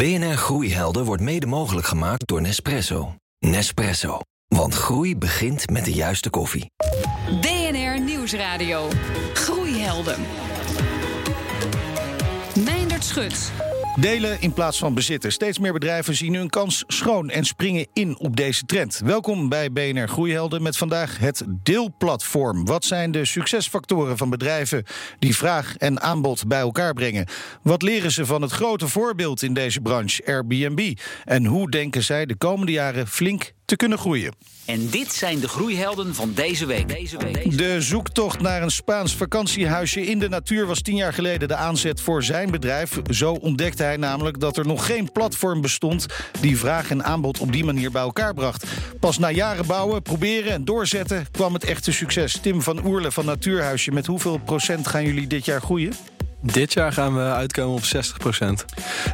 BNR Groeihelden wordt mede mogelijk gemaakt door Nespresso. Nespresso. Want groei begint met de juiste koffie. BNR Nieuwsradio. Groeihelden. Meindert Schut. Delen in plaats van bezitten. Steeds meer bedrijven zien hun kans schoon en springen in op deze trend. Welkom bij BNR Groeihelden met vandaag het deelplatform. Wat zijn de succesfactoren van bedrijven die vraag en aanbod bij elkaar brengen? Wat leren ze van het grote voorbeeld in deze branche, Airbnb? En hoe denken zij de komende jaren flink te kunnen groeien? En dit zijn de groeihelden van deze week. Deze week. De zoektocht naar een Spaans vakantiehuisje in de natuur was tien jaar geleden de aanzet voor zijn bedrijf. Zo ontdekte hij namelijk dat er nog geen platform bestond die vraag en aanbod op die manier bij elkaar bracht. Pas na jaren bouwen, proberen en doorzetten kwam het echte succes. Tim van Oerle van Natuurhuisje, met hoeveel procent gaan jullie dit jaar groeien? Dit jaar gaan we uitkomen op 60%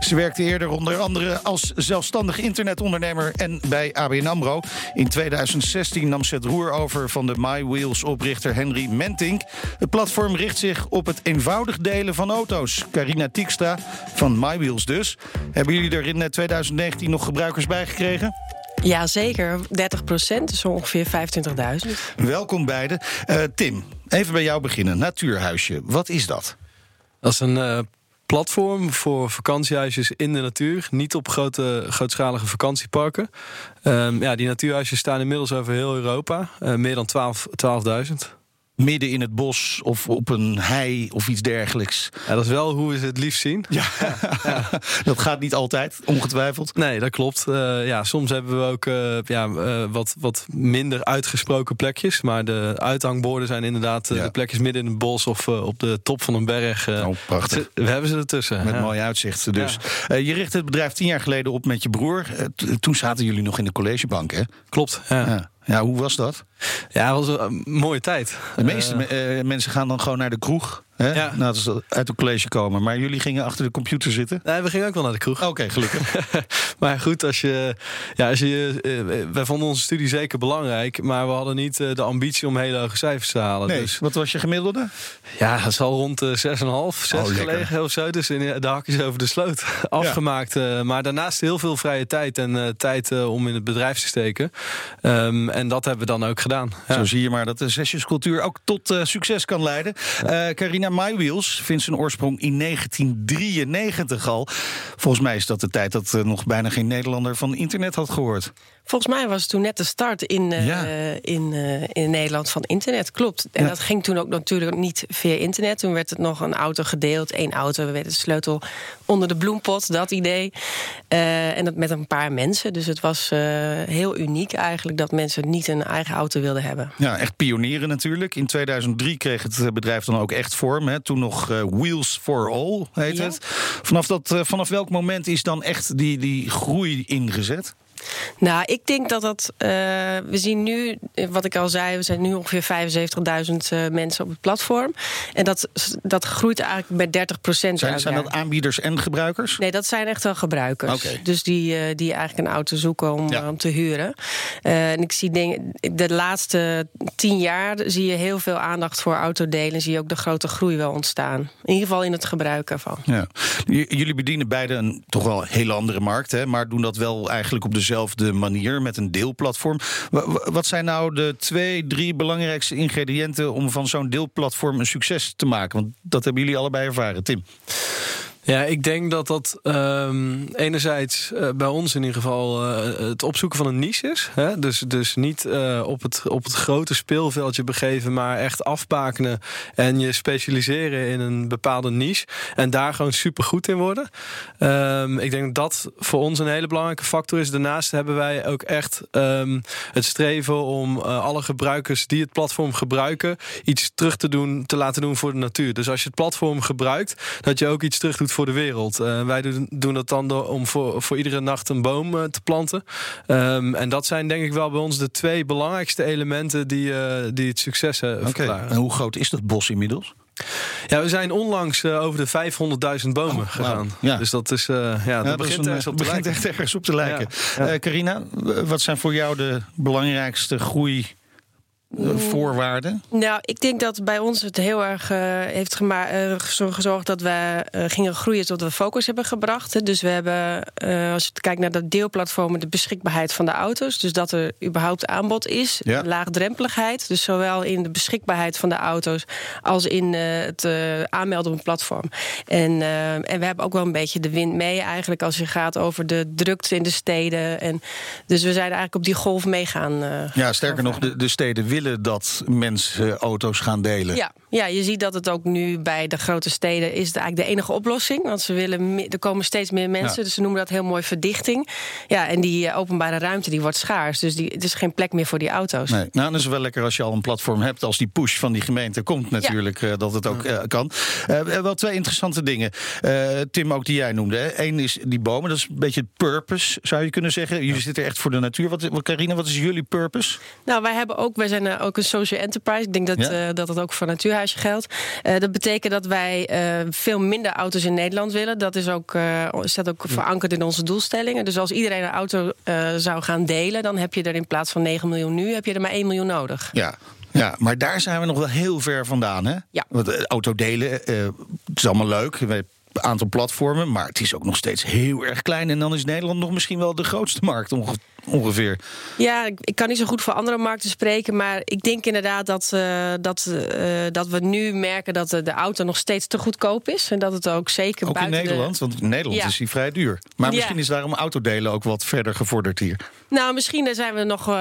Ze werkte eerder onder andere als zelfstandig internetondernemer en bij ABN AMRO. In 2016 nam ze het roer over van de MyWheels-oprichter Henry Mentink. Het platform richt zich op het eenvoudig delen van auto's. Carina Tiekstra van MyWheels dus. Hebben jullie er in 2019 nog gebruikers bij gekregen? Ja, zeker. 30 procent, dus ongeveer 25.000. Welkom beiden. Uh, Tim, even bij jou beginnen. Natuurhuisje, wat is dat? Dat is een uh, platform voor vakantiehuisjes in de natuur. Niet op grote, grootschalige vakantieparken. Um, ja, die natuurhuisjes staan inmiddels over heel Europa. Uh, meer dan 12.000 midden in het bos of op een hei of iets dergelijks. Ja, dat is wel hoe we het liefst zien. Ja, ja. dat gaat niet altijd, ongetwijfeld. Nee, dat klopt. Uh, ja, soms hebben we ook uh, ja, uh, wat, wat minder uitgesproken plekjes. Maar de uithangborden zijn inderdaad de plekjes midden in het bos of op de top van een berg. oh, prachtig. We hebben ze ertussen. Met mooi uitzicht dus. je richtte het bedrijf tien jaar geleden op met je broer. toen zaten jullie nog in de collegebank, hè? Klopt, ja. Ja, hoe was dat? Ja, het was een mooie tijd. De meeste uh, mensen gaan dan gewoon naar de kroeg. Hè? Ja. Nou, dat ze uit het college komen. Maar jullie gingen achter de computer zitten? Nee, we gingen ook wel naar de kroeg. Oké, gelukkig. maar goed, als je, ja, als je, uh, wij vonden onze studie zeker belangrijk. Maar we hadden niet uh, de ambitie om hele hoge cijfers te halen. Nee, dus, wat was je gemiddelde? Ja, het zal rond de 6,5, 6 oh, gelegen of zo. Dus in de hakjes over de sloot afgemaakt. Ja. maar daarnaast heel veel vrije tijd en tijd om in het bedrijf te steken. Um, en dat hebben we dan ook gedaan. Ja. Zo zie je maar dat de zesjescultuur ook tot succes kan leiden. Carina My MyWheels vindt zijn oorsprong in 1993 al. Volgens mij is dat de tijd dat nog bijna geen Nederlander van internet had gehoord. Volgens mij was het toen net de start in, uh, in, uh, in Nederland van internet. Klopt. En dat ging toen ook natuurlijk niet via internet. Toen werd het nog een auto gedeeld, één auto. We werden de sleutel onder de bloempot, dat idee. Uh, en dat met een paar mensen. Dus het was heel uniek eigenlijk dat mensen niet een eigen auto wilden hebben. Ja, echt pionieren natuurlijk. In 2003 kreeg het bedrijf dan ook echt vorm. Hè. Toen nog Wheels for All heet het. Vanaf, dat, vanaf welk moment is dan echt die, die groei ingezet? Nou, ik denk dat dat. Uh, we zien nu, wat ik al zei, we zijn nu ongeveer 75.000 uh, mensen op het platform. En dat, dat groeit eigenlijk bij 30 procent. Zijn, zijn dat aanbieders en gebruikers? Nee, dat zijn echt wel gebruikers. Okay. Dus die, uh, die eigenlijk een auto zoeken om, ja. om te huren. en ik zie denk, de laatste tien jaar zie je heel veel aandacht voor autodelen. Zie je ook de grote groei wel ontstaan. In ieder geval in het gebruik ervan. Ja. Jullie bedienen beide een toch wel hele andere markt, hè, maar doen dat wel eigenlijk op dezelfde dezelfde manier met een deelplatform. Wat zijn nou de twee, drie belangrijkste ingrediënten om van zo'n deelplatform een succes te maken? Want dat hebben jullie allebei ervaren, Tim. Ja, ik denk dat dat um, enerzijds uh, bij ons in ieder geval uh, het opzoeken van een niche is. Hè? Dus, dus niet uh, op, het, op het grote speelveldje begeven, maar echt afbakenen en je specialiseren in een bepaalde niche. En daar gewoon super goed in worden. Um, ik denk dat dat voor ons een hele belangrijke factor is. Daarnaast hebben wij ook echt um, het streven om alle gebruikers die het platform gebruiken, iets terug te doen, te laten doen voor de natuur. Dus als je het platform gebruikt, dat je ook iets terug doet voor de wereld. Uh, wij doen, doen dat dan door, om voor, voor iedere nacht een boom uh, te planten. Um, en dat zijn denk ik wel bij ons de twee belangrijkste elementen die, uh, die het succes hebben. Okay. En hoe groot is dat bos inmiddels? Ja, we zijn onlangs uh, over de 500.000 bomen oh, gegaan. Wow. Ja. Dus dat is, uh, ja, dat ja, begint, dat een, op begint echt ergens op te lijken. Ja. Uh, Carina, wat zijn voor jou de belangrijkste groei voorwaarden? Nou, ik denk dat bij ons het heel erg uh, heeft uh, gezorgd dat we gingen groeien tot we focus hebben gebracht. Dus we hebben, als je kijkt naar de deelplatformen, de beschikbaarheid van de auto's. Dus dat er überhaupt aanbod is. Ja. Laagdrempeligheid. Dus zowel in de beschikbaarheid van de auto's als in het aanmelden op een platform. En, en we hebben ook wel een beetje de wind mee eigenlijk als je gaat over de drukte in de steden. En, dus we zijn eigenlijk op die golf meegaan. ja, sterker nog, de, de steden willen dat mensen auto's gaan delen. Ja, ja, je ziet dat het ook nu bij de grote steden is het eigenlijk de enige oplossing. Want ze willen, er komen steeds meer mensen, Ja. dus ze noemen dat heel mooi verdichting. Ja, en die eh, openbare ruimte die wordt schaars. Dus die, het is geen plek meer voor die auto's. Nee, nou, dan is het wel lekker als je al een platform hebt. Als die push van die gemeente komt, natuurlijk, eh, dat het ook eh, kan. Eh, wel twee interessante dingen. Eh, Tim, ook die jij noemde. hè. Eén is die bomen, dat is een beetje het purpose, zou je kunnen zeggen. Jullie zitten echt voor de natuur. Wat, wat, Carina, wat is jullie purpose? Nou, wij hebben ook, wij zijn eh, ook een social enterprise. Ik denk dat, Ja. eh, dat het ook voor Natuurhuisje geldt. Eh, dat betekent dat wij veel minder auto's in Nederland willen. Dat is ook, staat ook verankerd in onze doelstellingen. Dus als iedereen een auto zou gaan delen, dan heb je er in plaats van 9 miljoen nu, heb je er maar 1 miljoen nodig. Ja. Ja, maar daar zijn we nog wel heel ver vandaan. Hè? Ja. Want autodelen, het is allemaal leuk. We hebben een aantal platformen, maar het is ook nog steeds heel erg klein. En dan is Nederland nog misschien wel de grootste markt onge- ongeveer. Ja, ik, ik kan niet zo goed voor andere markten spreken. Maar ik denk inderdaad dat, eh, dat, eh, dat we nu merken dat de, de auto nog steeds te goedkoop is. En dat het ook zeker Ook in buiten de- Nederland, want in Nederland Ja. is die vrij duur. Maar Ja. misschien is daarom autodelen ook wat verder gevorderd hier. Nou, misschien zijn we nog. eh,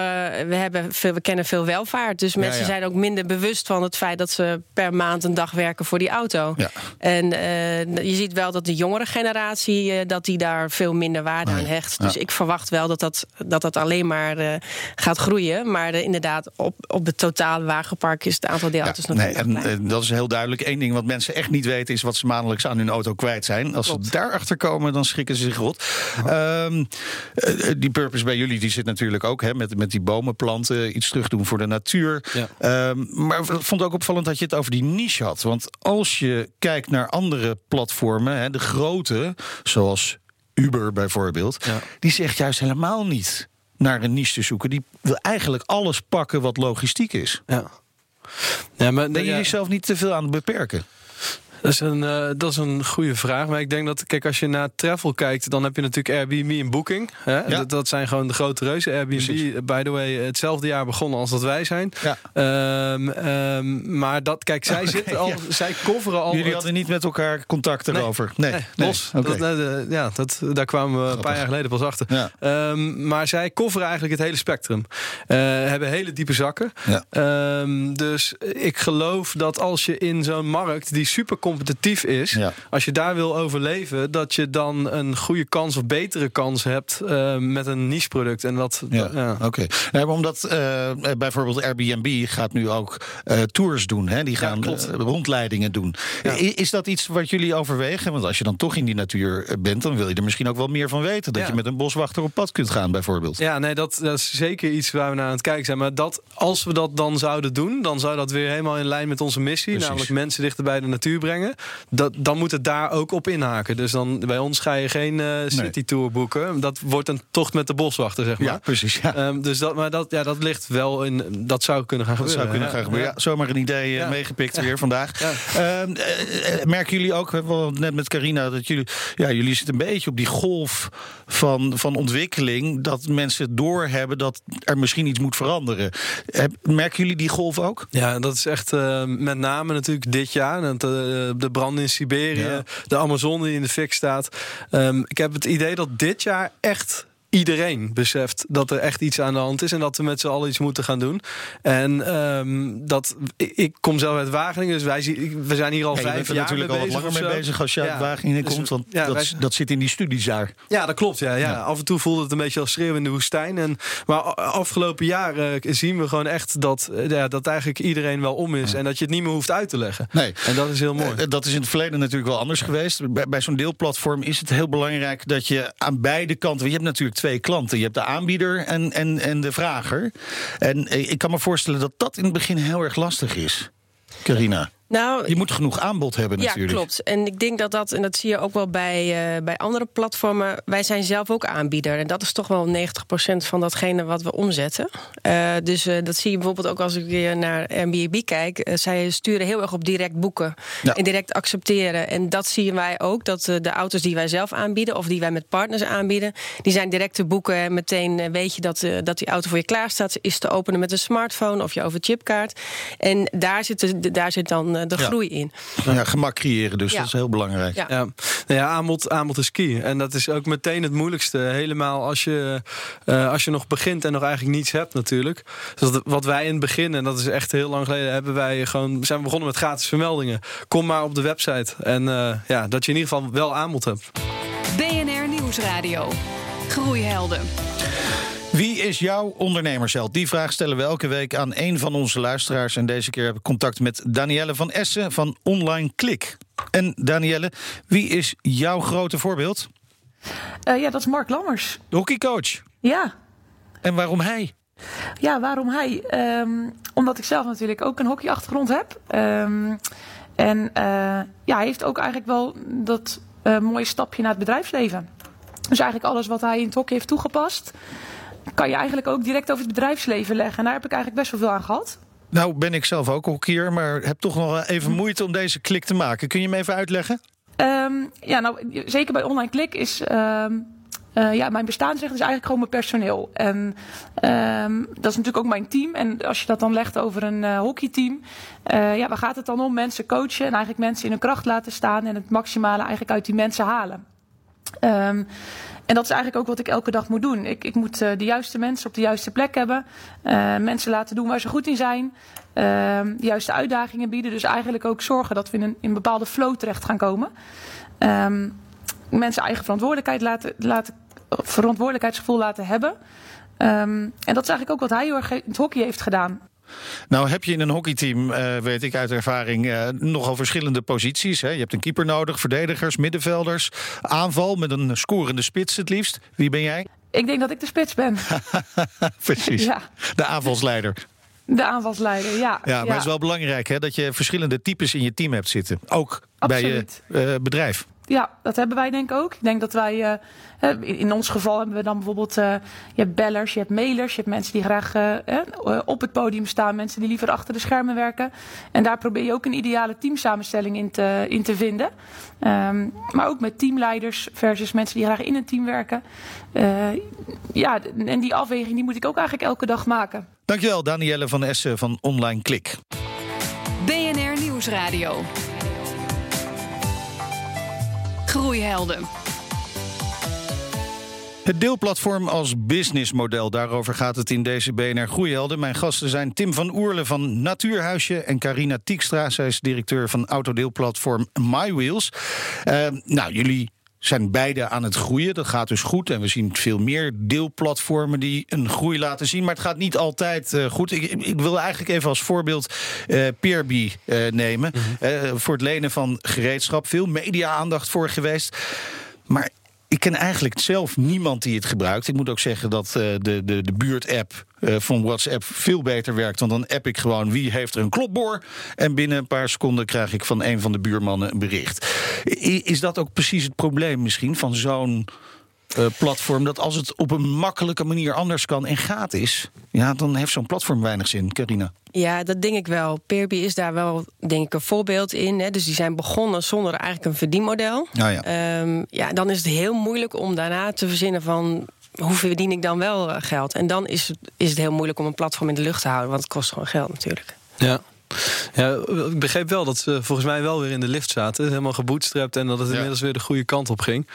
we, hebben veel, we kennen veel welvaart. Dus mensen ja. zijn ook minder bewust van het feit dat ze per maand een dag werken voor die auto. En eh, je ziet wel dat de jongere generatie eh, dat die daar veel minder waarde Oh aan hecht. Dus ik verwacht wel dat dat, dat, dat alleen maar eh, gaat groeien. Maar eh, inderdaad, op, op het totale wagenpark is het aantal deelauto's nog nee, en eh, dat is heel duidelijk. Eén ding wat mensen echt niet weten is wat ze maandelijks aan hun auto kwijt zijn. Als ze daarachter komen, dan schrikken ze zich rot. Ehm, eh, die purpose bij jullie die zit natuurlijk ook hè, met, met die bomen planten, iets terug doen voor de natuur. Ja. Ehm, maar ik vond ook opvallend dat je het over die niche had. Want als je kijkt naar andere platformen, hè, de grote, zoals Uber bijvoorbeeld, Ja. die zegt juist helemaal niet naar een niche te zoeken. Die wil eigenlijk alles pakken wat logistiek is. Ja. Ja, maar, Ben je jezelf niet te veel aan het beperken? Dat, is een, eh, dat is een goede vraag. Maar ik denk dat, kijk, als je naar travel kijkt, dan heb je natuurlijk Airbnb en Booking. Hè? Ja. Dat, dat zijn gewoon de grote reuzen. Airbnb, Precies. by the way, hetzelfde jaar begonnen als dat wij zijn. Ja. Ehm, ehm, maar dat, kijk, zij Oké, zitten al, ja. zij coveren al. Jullie het- hadden niet met elkaar contact erover? Nee, Nee, nee. los. Dat, nee, de- ja, dat, daar kwamen we een paar jaar geleden pas achter. Ja. Ehm, maar zij coveren eigenlijk het hele spectrum. Eh, hebben hele diepe zakken. Ja. Dus ik geloof dat als je in zo'n markt die super competitief is, Ja. als je daar wil overleven, dat je dan een goede kans of betere kans hebt eh, met een niche product. En dat, Ja, ja. oké. Nee, maar omdat eh, bijvoorbeeld Airbnb gaat nu ook eh, tours doen. Hè? Die gaan eh, rondleidingen doen. Is dat iets wat jullie overwegen? Want als je dan toch in die natuur eh, bent, dan wil je er misschien ook wel meer van weten. Dat je met een boswachter op pad kunt gaan, bijvoorbeeld. Ja, nee, dat, dat is zeker iets waar we naar aan het kijken zijn. Maar dat, als we dat dan zouden doen, dan zou dat weer helemaal in lijn met onze missie. Precies. Namelijk mensen dichter bij de natuur brengen. Dat, dan moet het daar ook op inhaken. Dus dan bij ons ga je geen eh, city tour boeken. Dat wordt een tocht met de boswachter, zeg maar. Ja, precies. Ja. Ehm, dus dat, maar dat, ja, dat ligt wel in. Dat zou kunnen gaan Dat gebeuren. zou kunnen gaan gebeuren. Ja, zomaar een idee eh, meegepikt weer vandaag. Eh, merken jullie ook, we het net met Carina, dat jullie, ja, jullie zitten een beetje op die golf van, van ontwikkeling. Dat mensen doorhebben dat er misschien iets moet veranderen. Merken jullie die golf ook? Ja, dat is echt met name natuurlijk dit jaar. Dat, de brand in Siberië, Ja. de Amazone die in de fik staat. Ehm, ik heb het idee dat dit jaar echt iedereen beseft dat er echt iets aan de hand is en dat we met z'n allen iets moeten gaan doen. En ehm, dat ik, kom zelf uit Wageningen, dus wij zien, we zijn hier al Ja, vijf jaar natuurlijk al wat langer mee bezig als je uit Wageningen dus komt. Want ja, dat, wij- dat zit in die studies daar. Ja, dat klopt. Ja, ja. Af en toe voelde het een beetje als schreeuwen in de woestijn. En, maar afgelopen jaar eh, zien we gewoon echt dat, eh, ja, dat eigenlijk iedereen wel om is. En dat je het niet meer hoeft uit te leggen. Nee. En dat is heel mooi. Eh, Dat is in het verleden natuurlijk wel anders geweest. Bij, bij zo'n deelplatform is het heel belangrijk dat je aan beide kanten. Je hebt natuurlijk twee klanten. Je hebt de aanbieder en, en, en de vrager. En eh, ik kan me voorstellen dat dat in het begin heel erg lastig is. Carina. Nou, Je moet genoeg aanbod hebben natuurlijk. Ja, klopt. En ik denk dat dat, en dat zie je ook wel bij, uh, bij andere platformen. Wij zijn zelf ook aanbieder. En dat is toch wel 90% van datgene wat we omzetten. Uh, dus uh, dat zie je bijvoorbeeld ook als ik weer naar Airbnb kijk. zij sturen heel erg op direct boeken ja. en direct accepteren. En dat zien wij ook. Dat de auto's die wij zelf aanbieden of die wij met partners aanbieden, die zijn direct te boeken. En meteen weet je dat, dat die auto voor je klaar staat. Is te openen met een smartphone of je over chipkaart. En daar zit, daar zit dan de ja. groei in. Ja, gemak creëren dus, dat is heel belangrijk. Ja, ja. Nou ja aanbod, aanbod is key. En dat is ook meteen het moeilijkste. Helemaal als je, uh, als je nog begint en nog eigenlijk niets hebt natuurlijk. Dus dat, wat wij in het begin, en dat is echt heel lang geleden... hebben wij gewoon, zijn we begonnen met gratis vermeldingen. Kom maar op de website. En uh, ja, dat je in ieder geval wel aanbod hebt. BNR Nieuwsradio. Groeihelden. Is jouw ondernemersheld? Die vraag stellen we elke week aan een van onze luisteraars. En deze keer heb ik contact met Danielle van Essen van Online Klik. En Danielle, wie is jouw grote voorbeeld? Uh, ja, dat is Mark Lammers. De hockeycoach? Ja. En waarom hij? Ja, waarom hij? Um, omdat ik zelf natuurlijk ook een hockeyachtergrond heb. Um, en uh, ja, hij heeft ook eigenlijk wel dat uh, mooie stapje naar het bedrijfsleven. Dus eigenlijk alles wat hij in het hockey heeft toegepast kan je eigenlijk ook direct over het bedrijfsleven leggen. En daar heb ik eigenlijk best wel veel aan gehad. Nou ben ik zelf ook hockeyer, maar heb toch nog even moeite om deze klik te maken. Kun je me even uitleggen? Um, ja, nou zeker bij online klik is... Um, uh, ja, mijn bestaansrecht is eigenlijk gewoon mijn personeel. En um, dat is natuurlijk ook mijn team. En als je dat dan legt over een uh, hockeyteam, uh, ja, waar gaat het dan om? Mensen coachen en eigenlijk mensen in hun kracht laten staan en het maximale eigenlijk uit die mensen halen. Um, en dat is eigenlijk ook wat ik elke dag moet doen. Ik, ik moet uh, de juiste mensen op de juiste plek hebben. Uh, mensen laten doen waar ze goed in zijn. Uh, de juiste uitdagingen bieden. Dus eigenlijk ook zorgen dat we in een, in bepaalde flow terecht gaan komen. Um, mensen eigen verantwoordelijkheid laten, laten, verantwoordelijkheidsgevoel laten hebben. En dat is eigenlijk ook wat hij heel erg in het hockey heeft gedaan. Nou heb je in een hockeyteam, uh, weet ik uit ervaring, uh, nogal verschillende posities. Hè? Je hebt een keeper nodig, verdedigers, middenvelders, aanval met een scorende spits het liefst. Wie ben jij? Ik denk dat ik de spits ben. Precies, ja. de aanvalsleider. De aanvalsleider, ja. Ja, maar ja. het is wel belangrijk hè, dat je verschillende types in je team hebt zitten. Ook Absoluut. bij je uh, bedrijf. Ja, dat hebben wij denk ik ook. Ik denk dat wij, uh, in ons geval hebben we dan bijvoorbeeld, uh, je hebt bellers, je hebt mailers, je hebt mensen die graag uh, op het podium staan, mensen die liever achter de schermen werken. En daar probeer je ook een ideale teamsamenstelling in te, in te vinden. Um, maar ook met teamleiders versus mensen die graag in een team werken. ja, en die afweging die moet ik ook eigenlijk elke dag maken. Dankjewel Danielle van Essen van Online Klik. BNR Nieuwsradio. Groeihelden. Het deelplatform als businessmodel, daarover gaat het in deze BNR Groeihelden. Mijn gasten zijn Tim van Oerle van Natuurhuisje en Carina Tiekstra. Zij is directeur van autodeelplatform MyWheels. Uh, nou, jullie zijn beide aan het groeien. Dat gaat dus goed. En we zien veel meer deelplatformen die een groei laten zien. Maar het gaat niet altijd uh, goed. Ik, ik, wil eigenlijk even als voorbeeld uh, Peerby uh, nemen. Mm-hmm. voor het lenen van gereedschap. Veel media-aandacht voor geweest. Maar ik ken eigenlijk zelf niemand die het gebruikt. Ik moet ook zeggen dat uh, de, de, de buurt-app uh, van WhatsApp veel beter werkt. Want dan app ik gewoon wie heeft er een klopboor. En binnen een paar seconden krijg ik van een van de buurmannen een bericht. Is dat ook precies het probleem misschien van zo'n platform? Dat als het op een makkelijke manier anders kan en gaat is... ja, dan heeft zo'n platform weinig zin. Carina. Ja, dat denk ik wel. Peerby is daar wel, denk ik, een voorbeeld in. Hè. Dus die zijn begonnen zonder eigenlijk een verdienmodel. Oh ja. Um, ja, dan is het heel moeilijk om daarna te verzinnen van... hoe verdien ik dan wel geld? En dan is het, is het heel moeilijk om een platform in de lucht te houden... want het kost gewoon geld natuurlijk. Ja. Ja, ik begreep wel dat ze volgens mij wel weer in de lift zaten. Helemaal gebootstrapt en dat het inmiddels weer de goede kant op ging.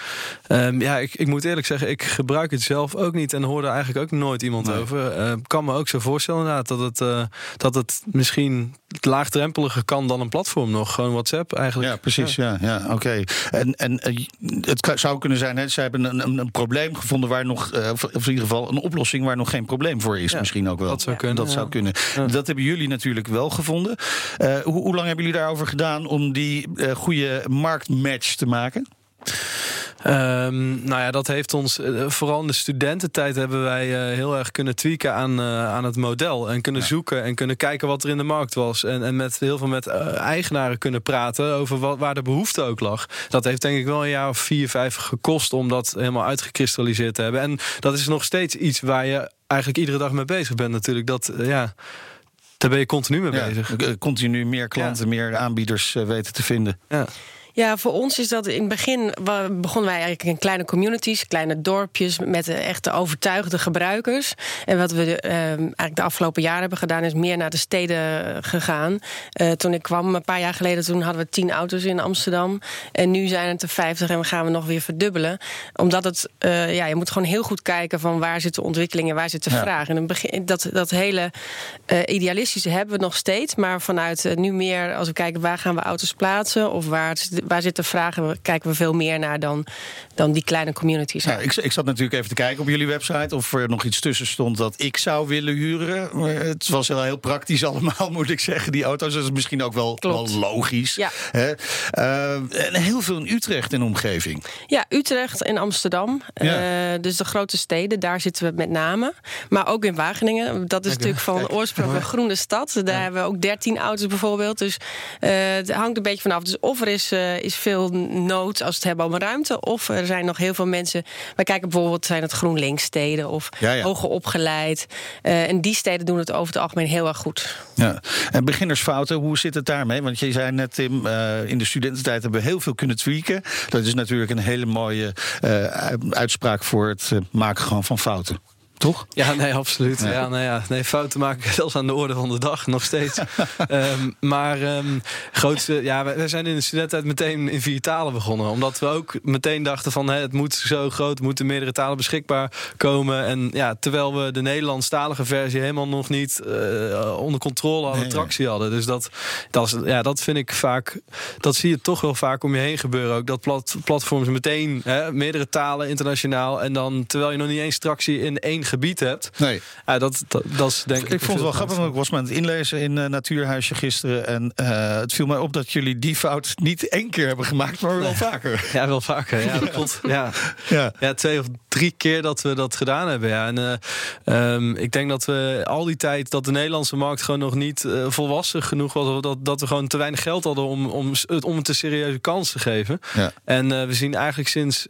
Um, ja, ik, ik, moet eerlijk zeggen, ik gebruik het zelf ook niet. En hoorde eigenlijk ook nooit iemand nee. over. Ik uh, kan me ook zo voorstellen inderdaad dat het, uh, dat het misschien laagdrempeliger kan dan een platform nog. Gewoon WhatsApp eigenlijk. Ja, precies. Ja. Ja, ja, Oké. Okay. En, en uh, het zou kunnen zijn, hè, ze hebben een, een, een probleem gevonden waar nog, uh, of in ieder geval een oplossing waar nog geen probleem voor is. Ja, misschien ook wel. Dat zou kunnen. Dat, zou kunnen. dat hebben jullie natuurlijk wel gevonden. Uh, hoe, hoe, lang hebben jullie daarover gedaan om die uh, goede marktmatch te maken? Um, nou ja, dat heeft ons, uh, vooral in de studententijd hebben wij uh, heel erg kunnen tweaken aan, uh, aan het model. En kunnen ja. zoeken en kunnen kijken wat er in de markt was. En, en met heel veel met eigenaren kunnen praten over wat, waar de behoefte ook lag. Dat heeft denk ik wel een jaar of vier, vijf gekost om dat helemaal uitgekristalliseerd te hebben. En dat is nog steeds iets waar je eigenlijk iedere dag mee bezig bent natuurlijk. Dat, ja... Daar ben je continu mee ja, bezig. Continu meer klanten, ja. meer aanbieders weten te vinden. Ja. Ja, voor ons is dat in het begin begonnen wij eigenlijk in kleine communities, kleine dorpjes met de echte overtuigde gebruikers. En wat we uh, eigenlijk de afgelopen jaren hebben gedaan, is meer naar de steden gegaan. Uh, toen ik kwam, een paar jaar geleden, toen hadden we tien auto's in Amsterdam. En nu zijn het er vijftig en we gaan we nog weer verdubbelen. Omdat het, uh, ja, je moet gewoon heel goed kijken van waar zit de ontwikkeling en waar zit de ja. vraag. En begin, dat, dat hele idealistische hebben we nog steeds. Maar vanuit nu meer, als we kijken waar gaan we auto's plaatsen of waar waar zitten vragen, kijken we veel meer naar dan, dan die kleine communities. Ik, ik zat natuurlijk even te kijken op jullie website of er nog iets tussen stond dat ik zou willen huren. Maar het was wel heel praktisch allemaal, moet ik zeggen. Die auto's, dat is misschien ook wel, wel logisch. Ja. Hè? Uh, en heel veel in Utrecht en omgeving. Ja, Utrecht en Amsterdam. Ja. Uh, dus de grote steden, daar zitten we met name. Maar ook in Wageningen. Dat is natuurlijk van Kijk. oorsprong een groene stad. Daar ja. hebben we ook 13 auto's bijvoorbeeld. Dus uh, het hangt een beetje vanaf. Dus of er is, is veel nood als het hebben om ruimte. Of er zijn nog heel veel mensen. Wij kijken bijvoorbeeld, zijn het GroenLinks steden of ja, ja. hoger opgeleid. Uh, en die steden doen het over het algemeen heel erg goed. Ja. En beginnersfouten, hoe zit het daarmee? Want je zei net, Tim, uh, in de studententijd hebben we heel veel kunnen tweaken. Dat is natuurlijk een hele mooie uitspraak voor het maken gewoon van fouten. Toch? Ja, nee, absoluut. Ja. ja, nou ja, nee, fouten maken zelfs aan de orde van de dag, nog steeds. um, maar um, grootste, ja, we zijn in de studententijd meteen in vier talen begonnen. Omdat we ook meteen dachten van, hè, het moet zo groot, moeten meerdere talen beschikbaar komen. En ja, terwijl we de Nederlandstalige versie helemaal nog niet uh, onder controle hadden, nee, tractie hadden. Dus dat, dat, is, ja, dat vind ik vaak, dat zie je toch wel vaak om je heen gebeuren. Ook dat plat, platforms meteen, hè, meerdere talen internationaal. En dan, terwijl je nog niet eens tractie in één gebied hebt. Nee. Ja, dat, dat, dat is denk ik. Ik vond het wel grappig, want ik was met het inlezen in uh, Natuurhuisje gisteren. En uh, het viel mij op dat jullie die fout niet één keer hebben gemaakt, maar wel nee. vaker. Ja, wel vaker. Ja, dat klopt. Ja. Ja. ja, twee of drie keer dat we dat gedaan hebben. Ja. En uh, um, ik denk dat we al die tijd dat de Nederlandse markt gewoon nog niet volwassen genoeg was. Dat, dat we gewoon te weinig geld hadden om, om, om het een serieuze kans te geven. Ja. En we zien eigenlijk sinds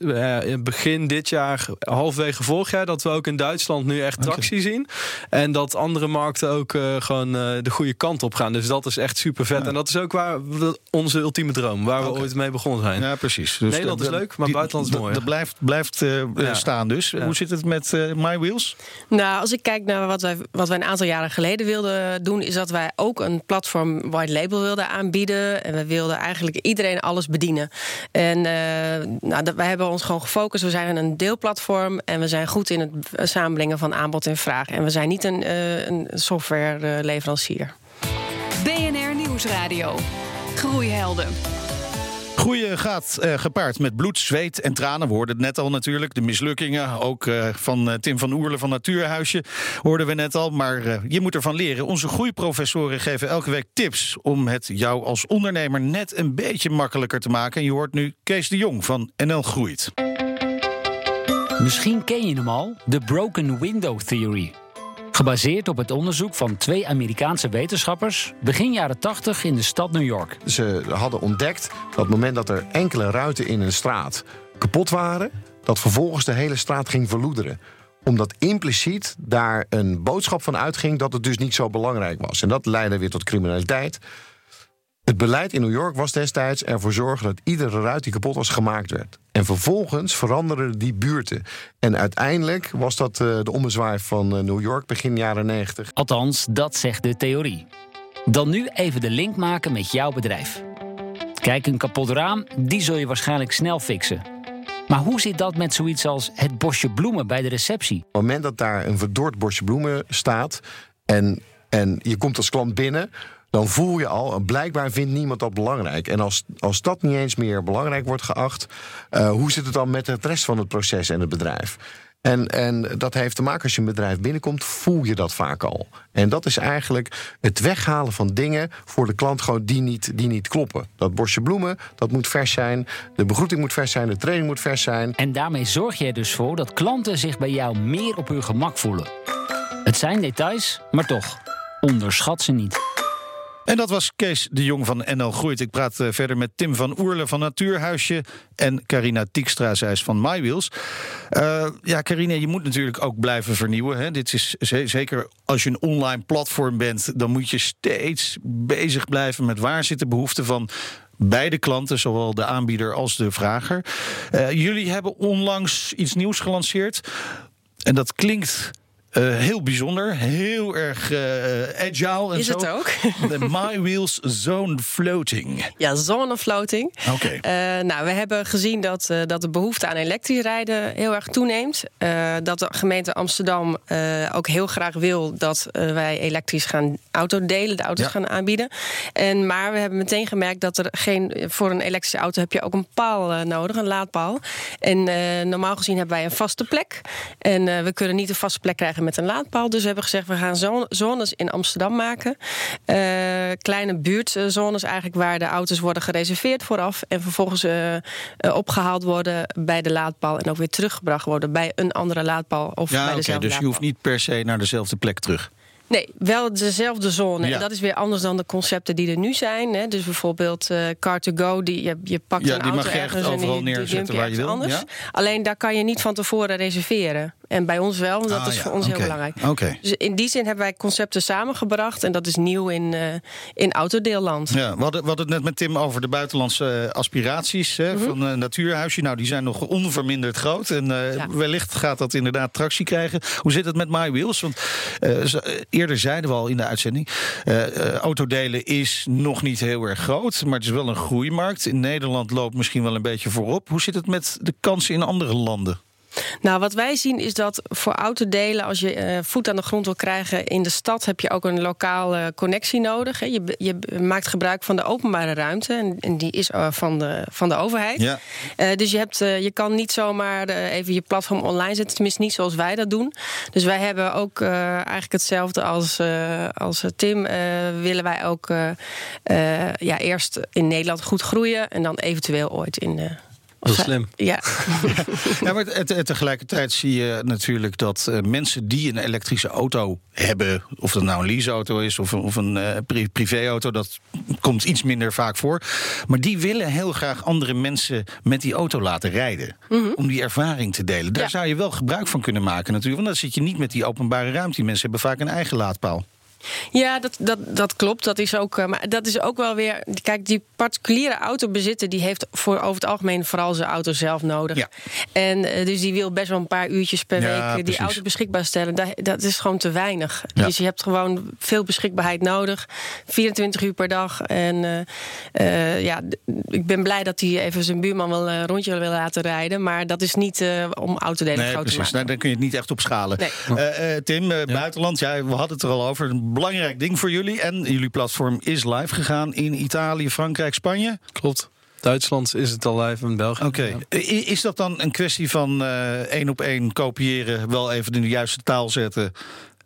begin dit jaar, halfwege vorig jaar, dat we ook in Duitsland nu echt tractie okay. zien. En dat andere markten ook uh, gewoon uh, de goede kant op gaan. Dus dat is echt super vet. Ja. En dat is ook waar we, onze ultieme droom, waar okay. we ooit mee begonnen zijn. Ja, precies. Dus Nederland de, is leuk, maar die, buitenland is mooi. Dat blijft, blijft uh, ja. staan dus. Hoe zit het met My Wheels? Nou, als ik kijk naar wat wij, wat wij een aantal jaren geleden wilden doen, is dat wij ook een platform white label wilden aanbieden. En we wilden eigenlijk iedereen alles bedienen. En nou, dat, wij hebben ons gewoon gefocust. We zijn een deelplatform en we zijn goed in het van aanbod en vraag. En we zijn niet een, uh, een softwareleverancier. BNR Nieuwsradio. Groeihelden. Groeien gaat uh, gepaard met bloed, zweet en tranen. We hoorden het net al natuurlijk. De mislukkingen, ook uh, van uh, Tim van Oerle van Natuurhuisje, hoorden we net al. Maar je moet ervan leren. Onze groeiprofessoren geven elke week tips om het jou als ondernemer net een beetje makkelijker te maken. En je hoort nu Kees de Jong van NL Groeit. Misschien ken je hem al, de Broken Window Theory. Gebaseerd op het onderzoek van twee Amerikaanse wetenschappers begin jaren 80 in de stad New York. Ze hadden ontdekt dat het moment dat er enkele ruiten in een straat kapot waren, dat vervolgens de hele straat ging verloederen omdat impliciet daar een boodschap van uitging dat het dus niet zo belangrijk was. En dat leidde weer tot criminaliteit. Het beleid in New York was destijds ervoor zorgen dat iedere ruit die kapot was gemaakt werd. En vervolgens veranderden die buurten. En uiteindelijk was dat uh, de ommezwaai van uh, New York begin jaren 90. Althans, dat zegt de theorie. Dan nu even de link maken met jouw bedrijf. Kijk, een kapot raam, die zul je waarschijnlijk snel fixen. Maar hoe zit dat met zoiets als het bosje bloemen bij de receptie? Op het moment dat daar een verdord bosje bloemen staat en, en je komt als klant binnen dan voel je al, blijkbaar vindt niemand dat belangrijk. En als, als dat niet eens meer belangrijk wordt geacht, uh, hoe zit het dan met het rest van het proces en het bedrijf? En, en dat heeft te maken als je een bedrijf binnenkomt, voel je dat vaak al. En dat is eigenlijk het weghalen van dingen voor de klant gewoon die niet, die niet kloppen. Dat bosje bloemen, dat moet vers zijn. De begroeting moet vers zijn, de training moet vers zijn. En daarmee zorg er dus voor dat klanten zich bij jou meer op hun gemak voelen. Het zijn details, maar toch, onderschat ze niet. En dat was Kees de Jong van NL Groeit. Ik praat eh, verder met Tim van Oerle van Natuurhuisje en Carina Tiekstra, zij is van MyWheels. Uh, ja, Carina, je moet natuurlijk ook blijven vernieuwen. Hè? Dit is zeker als je een online platform bent, dan moet je steeds bezig blijven met waar zit de behoefte van beide klanten, zowel de aanbieder als de vrager. Uh, jullie hebben onlangs iets nieuws gelanceerd. En dat klinkt uh, heel bijzonder, heel erg uh, agile. En Is zo. het ook? De My Wheels Zone Floating. Ja, zone floating. Oké. Okay. Uh, nou, we hebben gezien dat, dat de behoefte aan elektrisch rijden heel erg toeneemt. dat de gemeente Amsterdam ook heel graag wil dat wij elektrisch gaan autodelen, de auto's ja. gaan aanbieden. En, maar we hebben meteen gemerkt dat er geen. Voor een elektrische auto heb je ook een paal nodig, een laadpaal. En normaal gezien hebben wij een vaste plek. En we kunnen niet een vaste plek krijgen met een laadpaal. Dus we hebben gezegd, we gaan zones in Amsterdam maken. Uh, kleine buurtzones eigenlijk waar de auto's worden gereserveerd vooraf. En vervolgens uh, uh, opgehaald worden bij de laadpaal. En ook weer teruggebracht worden bij een andere laadpaal. Of ja, bij oké. dezelfde dus je hoeft niet per se naar dezelfde plek terug. Nee, wel dezelfde zone. Ja. En dat is weer anders dan de concepten die er nu zijn. Hè. Dus bijvoorbeeld uh, Car2Go, die, je, je pakt Ja, een die auto mag je echt ergens en overal die, die neerzetten waar je wil, Anders. ja? Alleen daar kan je niet van tevoren reserveren. En bij ons wel, want dat Ah, is ja, voor ons heel belangrijk. Dus in die zin hebben wij concepten samengebracht. En dat is nieuw in, uh, in autodeelland. Ja, we, hadden, we hadden het net met Tim over de buitenlandse uh, aspiraties hè, Mhm. van uh, Natuurhuisje. Nou, die zijn nog onverminderd groot. En uh, Ja. wellicht gaat dat inderdaad tractie krijgen. Hoe zit het met MyWheels? Want uh, ze- eerder zeiden we al in de uitzending... autodelen is nog niet heel erg groot, maar het is wel een groeimarkt. In Nederland loopt misschien wel een beetje voorop. Hoe zit het met de kansen in andere landen? Nou, wat wij zien is dat voor autodelen, als je eh, voet aan de grond wil krijgen in de stad, heb je ook een lokale connectie nodig. Hè. Je, je maakt gebruik van de openbare ruimte en, en die is eh, van, de, van de overheid. Ja. Eh, dus je, hebt, je kan niet zomaar even je platform online zetten, tenminste niet zoals wij dat doen. Dus wij hebben ook eigenlijk hetzelfde als, als Tim. willen wij ook ja, eerst in Nederland goed groeien en dan eventueel ooit in. eh, Heel of- slim. Ja. Ja, maar te- te- tegelijkertijd zie je natuurlijk dat eh, mensen die een elektrische auto hebben, of dat nou een leaseauto is of een, of een eh, pri- privéauto, dat komt iets minder vaak voor. Maar die willen heel graag andere mensen met die auto laten rijden. Om die ervaring te delen. Daar Ja. zou je wel gebruik van kunnen maken natuurlijk. Want dan zit je niet met die openbare ruimte. Die mensen hebben vaak een eigen laadpaal. Ja, dat, dat, dat klopt. Dat is ook, eh, maar dat is ook wel weer. Kijk, die particuliere autobezitter die heeft voor over het algemeen vooral zijn auto zelf nodig. Ja. En eh, dus die wil best wel een paar uurtjes per Ja, week eh, die precies. auto beschikbaar stellen. Dat, dat is gewoon te weinig. Ja. Dus je hebt gewoon veel beschikbaarheid nodig. 24 uur per dag. En eh, eh, ja, ik ben blij dat hij even zijn buurman wel een rondje wil laten rijden. Maar dat is niet eh, om autodelen Nee, groot te precies. maken. Nou, dan kun je het niet echt op schalen. Nee. Eh, eh, Tim, buitenland, ja, we hadden het er al over. Belangrijk ding voor jullie. En jullie platform is live gegaan in Italië, Frankrijk, Spanje. Klopt. Duitsland is het al live en België. Oké. Ja. Is dat dan een kwestie van eh, één op één kopiëren, wel even in de juiste taal zetten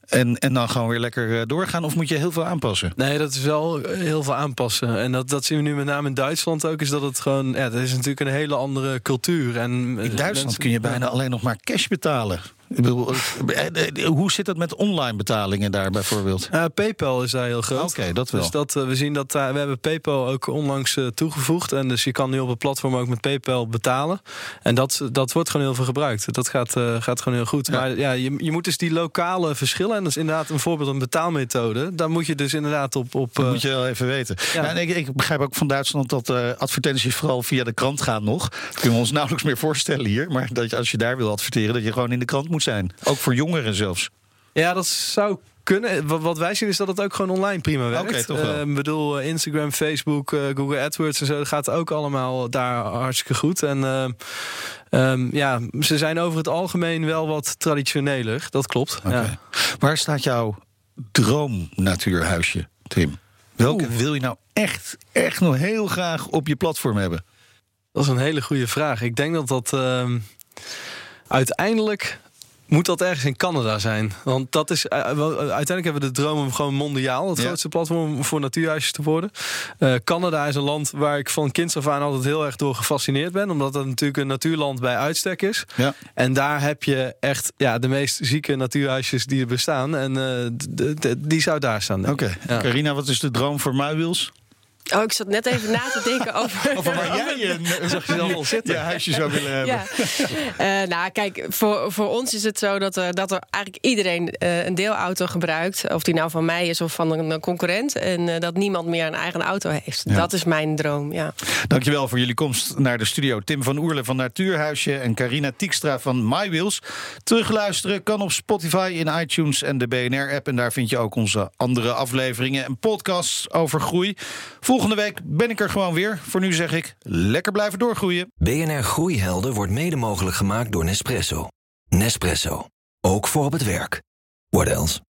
en, en dan gewoon weer lekker eh, doorgaan? Of moet je heel veel aanpassen? Nee, dat is wel eh, heel veel aanpassen. En dat, dat zien we nu met name in Duitsland ook. Is dat het gewoon. Ja, dat is natuurlijk een hele andere cultuur. En, In Duitsland mensen- kun je bijna alleen nog maar cash betalen. Ik bedoel, eh, eh, hoe zit het met online betalingen daar bijvoorbeeld? Ja, PayPal is daar heel groot. Oké, dat wel. Dus dat, eh, we zien dat we hebben PayPal ook onlangs eh, toegevoegd. En dus je kan nu op het platform ook met PayPal betalen. En dat, dat wordt gewoon heel veel gebruikt. Dat gaat, eh, gaat gewoon heel goed. Ja. Maar ja, je, je moet dus die lokale verschillen. En dat is inderdaad een voorbeeld een betaalmethode. Daar moet je dus inderdaad op. op Dat eh, moet je wel even weten. ja. En ik, ik begrijp ook van Duitsland dat eh, advertenties vooral via de krant gaan nog. Dat kunnen we ons nauwelijks meer voorstellen hier. Maar dat je, als je daar wil adverteren, dat je gewoon in de krant moet zijn. Ook voor jongeren zelfs. Ja, dat zou kunnen. Wat, wij zien is dat het ook gewoon online prima werkt. Oké, toch wel. Eh, Ik bedoel, eh, Instagram, Facebook, eh, Google AdWords en zo, dat gaat ook allemaal daar hartstikke goed. En eh, ehm, ja, ze zijn over het algemeen wel wat traditioneler. Dat klopt. Ja. Waar staat jouw droomnatuurhuisje, Tim? Welke wil je nou echt, echt nog heel graag op je platform hebben? Dat is een hele goede vraag. Ik denk dat dat ehm, uiteindelijk moet dat ergens in Canada zijn. Want dat is uh, uiteindelijk hebben we de droom om gewoon mondiaal het grootste platform voor natuurhuisjes te worden. Uh, Canada is een land waar ik van kinds af aan altijd heel erg door gefascineerd ben, omdat het natuurlijk een natuurland bij uitstek is. Ja. En daar heb je echt ja, de meest zieke natuurhuisjes die er bestaan. En uh, die zou daar staan. Oké. Okay. Ja. Carina, wat is de droom voor Muiwils? Oh, ik zat net even na te denken over... over waar jij een, zag je dan al zitten. Ja, huisje zou willen hebben. Ja. Uh, nou, kijk, voor, voor ons is het zo dat er, dat er eigenlijk iedereen uh, een deelauto gebruikt. Of die nou van mij is of van een concurrent. En uh, dat niemand meer een eigen auto heeft. Ja. Dat is mijn droom, ja. Dankjewel voor jullie komst naar de studio. Tim van Oerle van Natuurhuisje en Carina Tiekstra van MyWheels. Terugluisteren kan op Spotify, in iTunes en de BNR-app. En daar vind je ook onze andere afleveringen en podcasts over groei. Volgende week ben ik er gewoon weer. Voor nu zeg ik, lekker blijven doorgroeien. BNR Groeihelden wordt mede mogelijk gemaakt door Nespresso. Nespresso. Ook voor op het werk. What else?